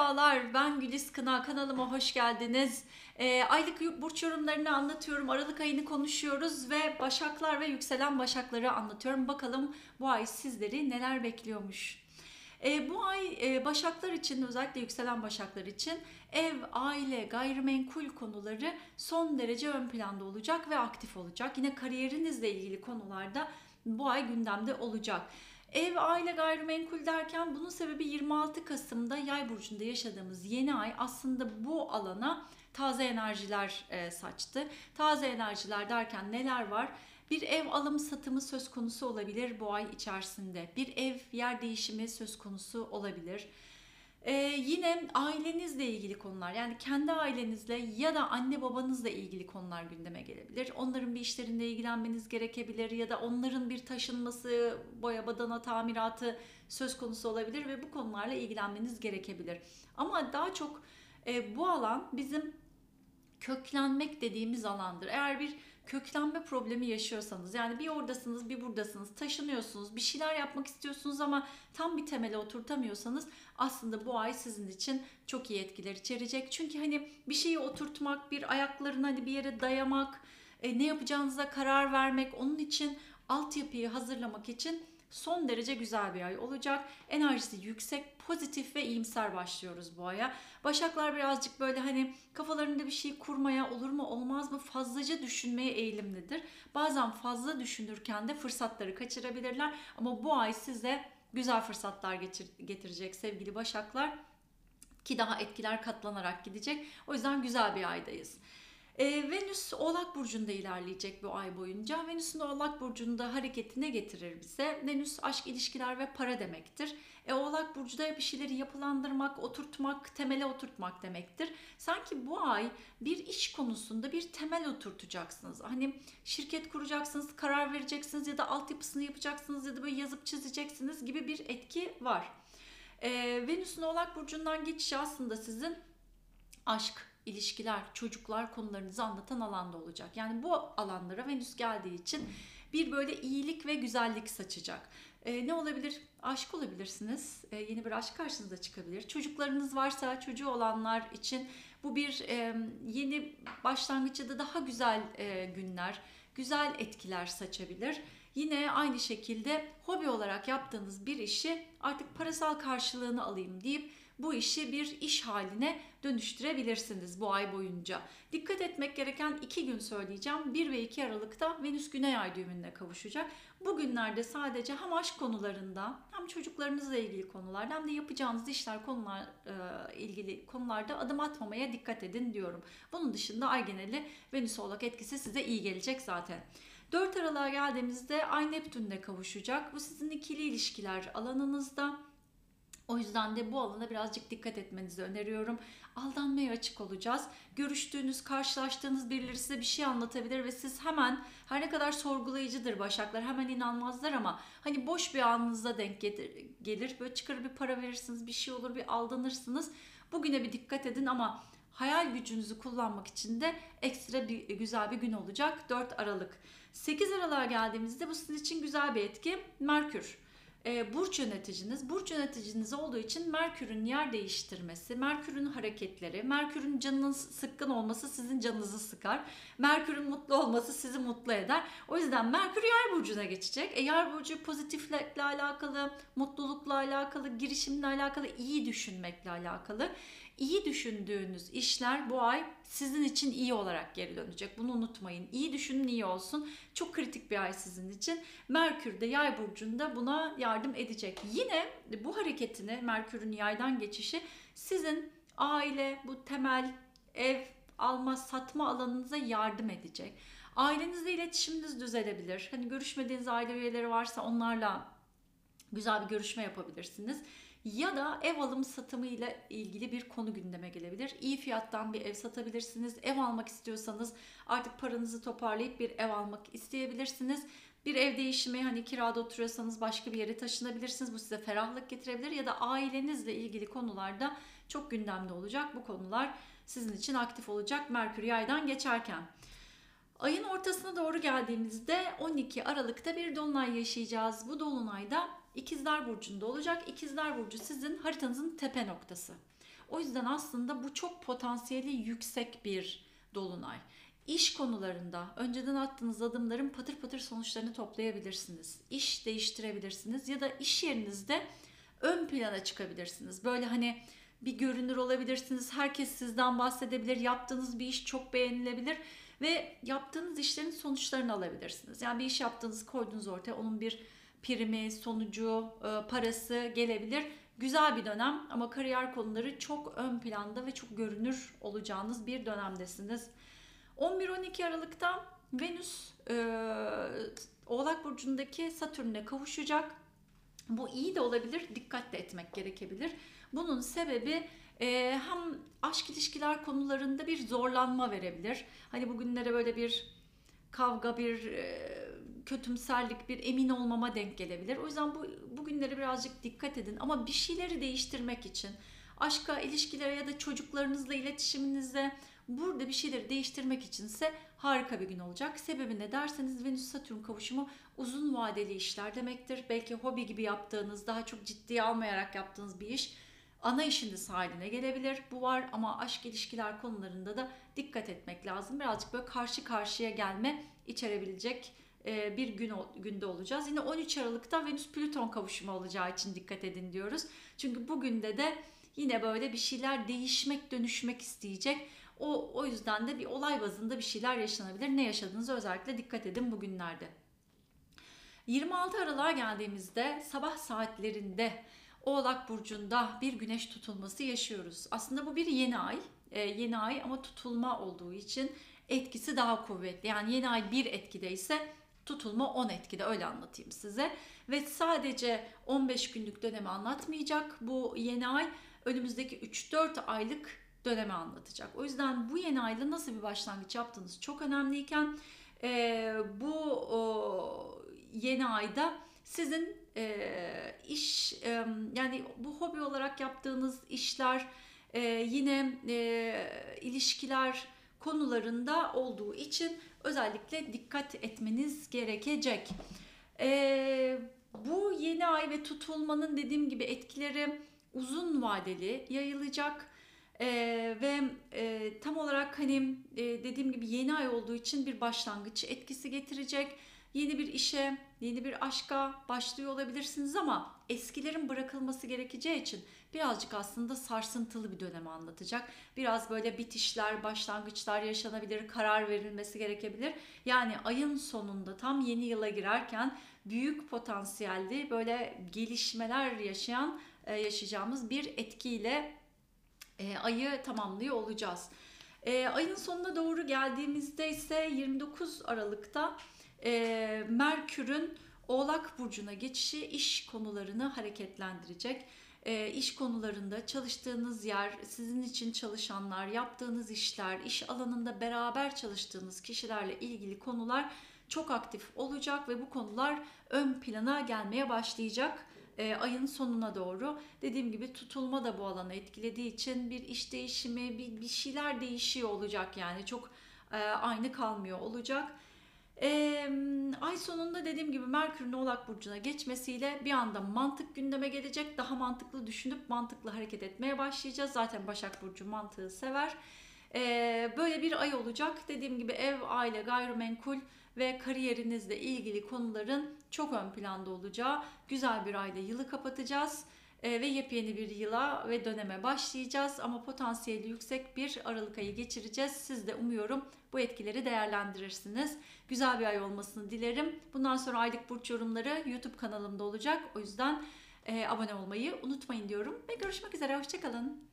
Merhabalar, ben Güliz Kına. Kanalıma hoş geldiniz. Ee, aylık burç yorumlarını anlatıyorum. Aralık ayını konuşuyoruz ve başaklar ve yükselen başakları anlatıyorum. Bakalım bu ay sizleri neler bekliyormuş. Ee, bu ay e, başaklar için, özellikle yükselen başaklar için ev, aile, gayrimenkul konuları son derece ön planda olacak ve aktif olacak. Yine kariyerinizle ilgili konularda bu ay gündemde olacak. Ev, aile, gayrimenkul derken bunun sebebi 26 Kasım'da Yay burcunda yaşadığımız yeni ay aslında bu alana taze enerjiler e, saçtı. Taze enerjiler derken neler var? Bir ev alım satımı söz konusu olabilir bu ay içerisinde. Bir ev yer değişimi söz konusu olabilir. Ee, yine ailenizle ilgili konular yani kendi ailenizle ya da anne babanızla ilgili konular gündeme gelebilir. Onların bir işlerinde ilgilenmeniz gerekebilir ya da onların bir taşınması, boya badana tamiratı söz konusu olabilir ve bu konularla ilgilenmeniz gerekebilir. Ama daha çok e, bu alan bizim köklenmek dediğimiz alandır. Eğer bir köklenme problemi yaşıyorsanız yani bir oradasınız bir buradasınız taşınıyorsunuz bir şeyler yapmak istiyorsunuz ama tam bir temele oturtamıyorsanız aslında bu ay sizin için çok iyi etkiler içerecek. Çünkü hani bir şeyi oturtmak bir ayaklarını hani bir yere dayamak e, ne yapacağınıza karar vermek onun için altyapıyı hazırlamak için son derece güzel bir ay olacak. Enerjisi yüksek, pozitif ve iyimser başlıyoruz bu aya. Başaklar birazcık böyle hani kafalarında bir şey kurmaya olur mu olmaz mı fazlaca düşünmeye eğilimlidir. Bazen fazla düşünürken de fırsatları kaçırabilirler ama bu ay size güzel fırsatlar getirecek sevgili Başaklar ki daha etkiler katlanarak gidecek. O yüzden güzel bir aydayız. E, Venüs Oğlak Burcu'nda ilerleyecek bu ay boyunca. Venüs'ün Oğlak Burcu'nda hareketi ne getirir bize? Venüs aşk, ilişkiler ve para demektir. E, Oğlak Burcu'da bir şeyleri yapılandırmak, oturtmak, temele oturtmak demektir. Sanki bu ay bir iş konusunda bir temel oturtacaksınız. Hani şirket kuracaksınız, karar vereceksiniz ya da altyapısını yapacaksınız ya da böyle yazıp çizeceksiniz gibi bir etki var. E, Venüs'ün Oğlak Burcu'ndan geçişi aslında sizin aşk, ilişkiler, çocuklar konularınızı anlatan alanda olacak. Yani bu alanlara Venüs geldiği için bir böyle iyilik ve güzellik saçacak. Ee, ne olabilir? Aşk olabilirsiniz. Ee, yeni bir aşk karşınıza çıkabilir. Çocuklarınız varsa çocuğu olanlar için bu bir e, yeni başlangıç ya da daha güzel e, günler, güzel etkiler saçabilir. Yine aynı şekilde hobi olarak yaptığınız bir işi artık parasal karşılığını alayım deyip bu işi bir iş haline dönüştürebilirsiniz bu ay boyunca. Dikkat etmek gereken iki gün söyleyeceğim. 1 ve 2 Aralık'ta Venüs Güney Ay düğümüne kavuşacak. Bugünlerde sadece hem aşk konularında hem çocuklarınızla ilgili konularda hem de yapacağınız işler konular e, ilgili konularda adım atmamaya dikkat edin diyorum. Bunun dışında ay geneli Venüs Oğlak etkisi size iyi gelecek zaten. 4 Aralık'a geldiğimizde Ay Neptün'le kavuşacak. Bu sizin ikili ilişkiler alanınızda o yüzden de bu alana birazcık dikkat etmenizi öneriyorum. Aldanmaya açık olacağız. Görüştüğünüz, karşılaştığınız birileri size bir şey anlatabilir ve siz hemen her ne kadar sorgulayıcıdır başaklar hemen inanmazlar ama hani boş bir anınıza denk gelir. Böyle çıkarır bir para verirsiniz, bir şey olur, bir aldanırsınız. Bugüne bir dikkat edin ama hayal gücünüzü kullanmak için de ekstra bir güzel bir gün olacak 4 Aralık. 8 Aralık'a geldiğimizde bu sizin için güzel bir etki. Merkür e, burç yöneticiniz. Burç yöneticiniz olduğu için Merkür'ün yer değiştirmesi, Merkür'ün hareketleri, Merkür'ün canının sıkkın olması sizin canınızı sıkar. Merkür'ün mutlu olması sizi mutlu eder. O yüzden Merkür yer burcuna geçecek. E, yer burcu pozitiflikle alakalı, mutlulukla alakalı, girişimle alakalı, iyi düşünmekle alakalı iyi düşündüğünüz işler bu ay sizin için iyi olarak geri dönecek. Bunu unutmayın. İyi düşünün iyi olsun. Çok kritik bir ay sizin için. Merkür de yay burcunda buna yardım edecek. Yine bu hareketini Merkür'ün yaydan geçişi sizin aile, bu temel ev alma satma alanınıza yardım edecek. Ailenizle iletişiminiz düzelebilir. Hani görüşmediğiniz aile üyeleri varsa onlarla güzel bir görüşme yapabilirsiniz ya da ev alım satımı ile ilgili bir konu gündeme gelebilir. İyi fiyattan bir ev satabilirsiniz. Ev almak istiyorsanız artık paranızı toparlayıp bir ev almak isteyebilirsiniz. Bir ev değişimi hani kirada oturuyorsanız başka bir yere taşınabilirsiniz. Bu size ferahlık getirebilir ya da ailenizle ilgili konularda çok gündemde olacak. Bu konular sizin için aktif olacak Merkür yaydan geçerken. Ayın ortasına doğru geldiğimizde 12 Aralık'ta bir dolunay yaşayacağız. Bu dolunayda İkizler Burcu'nda olacak. İkizler Burcu sizin haritanızın tepe noktası. O yüzden aslında bu çok potansiyeli yüksek bir dolunay. İş konularında önceden attığınız adımların patır patır sonuçlarını toplayabilirsiniz. İş değiştirebilirsiniz ya da iş yerinizde ön plana çıkabilirsiniz. Böyle hani bir görünür olabilirsiniz. Herkes sizden bahsedebilir. Yaptığınız bir iş çok beğenilebilir ve yaptığınız işlerin sonuçlarını alabilirsiniz. Yani bir iş yaptığınız koydunuz ortaya onun bir primi, sonucu, e, parası gelebilir. Güzel bir dönem ama kariyer konuları çok ön planda ve çok görünür olacağınız bir dönemdesiniz. 11-12 Aralık'ta Venüs e, Oğlak Burcu'ndaki Satürn'e kavuşacak. Bu iyi de olabilir, dikkat etmek gerekebilir. Bunun sebebi e, hem aşk ilişkiler konularında bir zorlanma verebilir. Hani bugünlere böyle bir kavga, bir e, kötümserlik, bir emin olmama denk gelebilir. O yüzden bu bugünlere birazcık dikkat edin. Ama bir şeyleri değiştirmek için, aşka, ilişkilere ya da çocuklarınızla iletişiminizde burada bir şeyleri değiştirmek içinse harika bir gün olacak. Sebebi ne derseniz Venüs Satürn kavuşumu uzun vadeli işler demektir. Belki hobi gibi yaptığınız, daha çok ciddiye almayarak yaptığınız bir iş ana işiniz haline gelebilir. Bu var ama aşk ilişkiler konularında da dikkat etmek lazım. Birazcık böyle karşı karşıya gelme içerebilecek e, bir gün günde olacağız. Yine 13 Aralık'ta Venüs Plüton kavuşumu olacağı için dikkat edin diyoruz. Çünkü bugün de de yine böyle bir şeyler değişmek, dönüşmek isteyecek. O, o yüzden de bir olay bazında bir şeyler yaşanabilir. Ne yaşadığınızı özellikle dikkat edin bugünlerde. 26 Aralık'a geldiğimizde sabah saatlerinde Oğlak Burcu'nda bir güneş tutulması yaşıyoruz. Aslında bu bir yeni ay. E, yeni ay ama tutulma olduğu için etkisi daha kuvvetli. Yani yeni ay bir etkide ise tutulma 10 etkide öyle anlatayım size. Ve sadece 15 günlük dönemi anlatmayacak bu yeni ay önümüzdeki 3-4 aylık dönemi anlatacak. O yüzden bu yeni ayla nasıl bir başlangıç yaptığınız çok önemliyken e, bu o, yeni ayda sizin e, iş e, yani bu hobi olarak yaptığınız işler e, yine e, ilişkiler konularında olduğu için özellikle dikkat etmeniz gerekecek. E, bu yeni ay ve tutulmanın dediğim gibi etkileri uzun vadeli yayılacak. Ee, ve e, tam olarak hani e, dediğim gibi yeni ay olduğu için bir başlangıç etkisi getirecek yeni bir işe, yeni bir aşka başlıyor olabilirsiniz ama eskilerin bırakılması gerekeceği için birazcık aslında sarsıntılı bir dönemi anlatacak. Biraz böyle bitişler, başlangıçlar yaşanabilir, karar verilmesi gerekebilir. Yani ayın sonunda tam yeni yıla girerken büyük potansiyelli böyle gelişmeler yaşayan e, yaşayacağımız bir etkiyle e, ayı tamamlıyor olacağız. E, ayın sonuna doğru geldiğimizde ise 29 Aralık'ta e, Merkür'ün Oğlak Burcu'na geçişi iş konularını hareketlendirecek. E, iş konularında çalıştığınız yer, sizin için çalışanlar, yaptığınız işler, iş alanında beraber çalıştığınız kişilerle ilgili konular çok aktif olacak ve bu konular ön plana gelmeye başlayacak e, ayın sonuna doğru. Dediğim gibi tutulma da bu alanı etkilediği için bir iş değişimi, bir, bir şeyler değişiyor olacak yani çok e, aynı kalmıyor olacak. Ee, ay sonunda dediğim gibi Merkür'ün Oğlak Burcu'na geçmesiyle bir anda mantık gündeme gelecek. Daha mantıklı düşünüp mantıklı hareket etmeye başlayacağız. Zaten Başak Burcu mantığı sever. Ee, böyle bir ay olacak. Dediğim gibi ev, aile, gayrimenkul ve kariyerinizle ilgili konuların çok ön planda olacağı güzel bir ayda yılı kapatacağız e, ve yepyeni bir yıla ve döneme başlayacağız ama potansiyeli yüksek bir Aralık ayı geçireceğiz. Siz de umuyorum bu etkileri değerlendirirsiniz. Güzel bir ay olmasını dilerim. Bundan sonra aylık burç yorumları YouTube kanalımda olacak. O yüzden e, abone olmayı unutmayın diyorum ve görüşmek üzere. Hoşçakalın.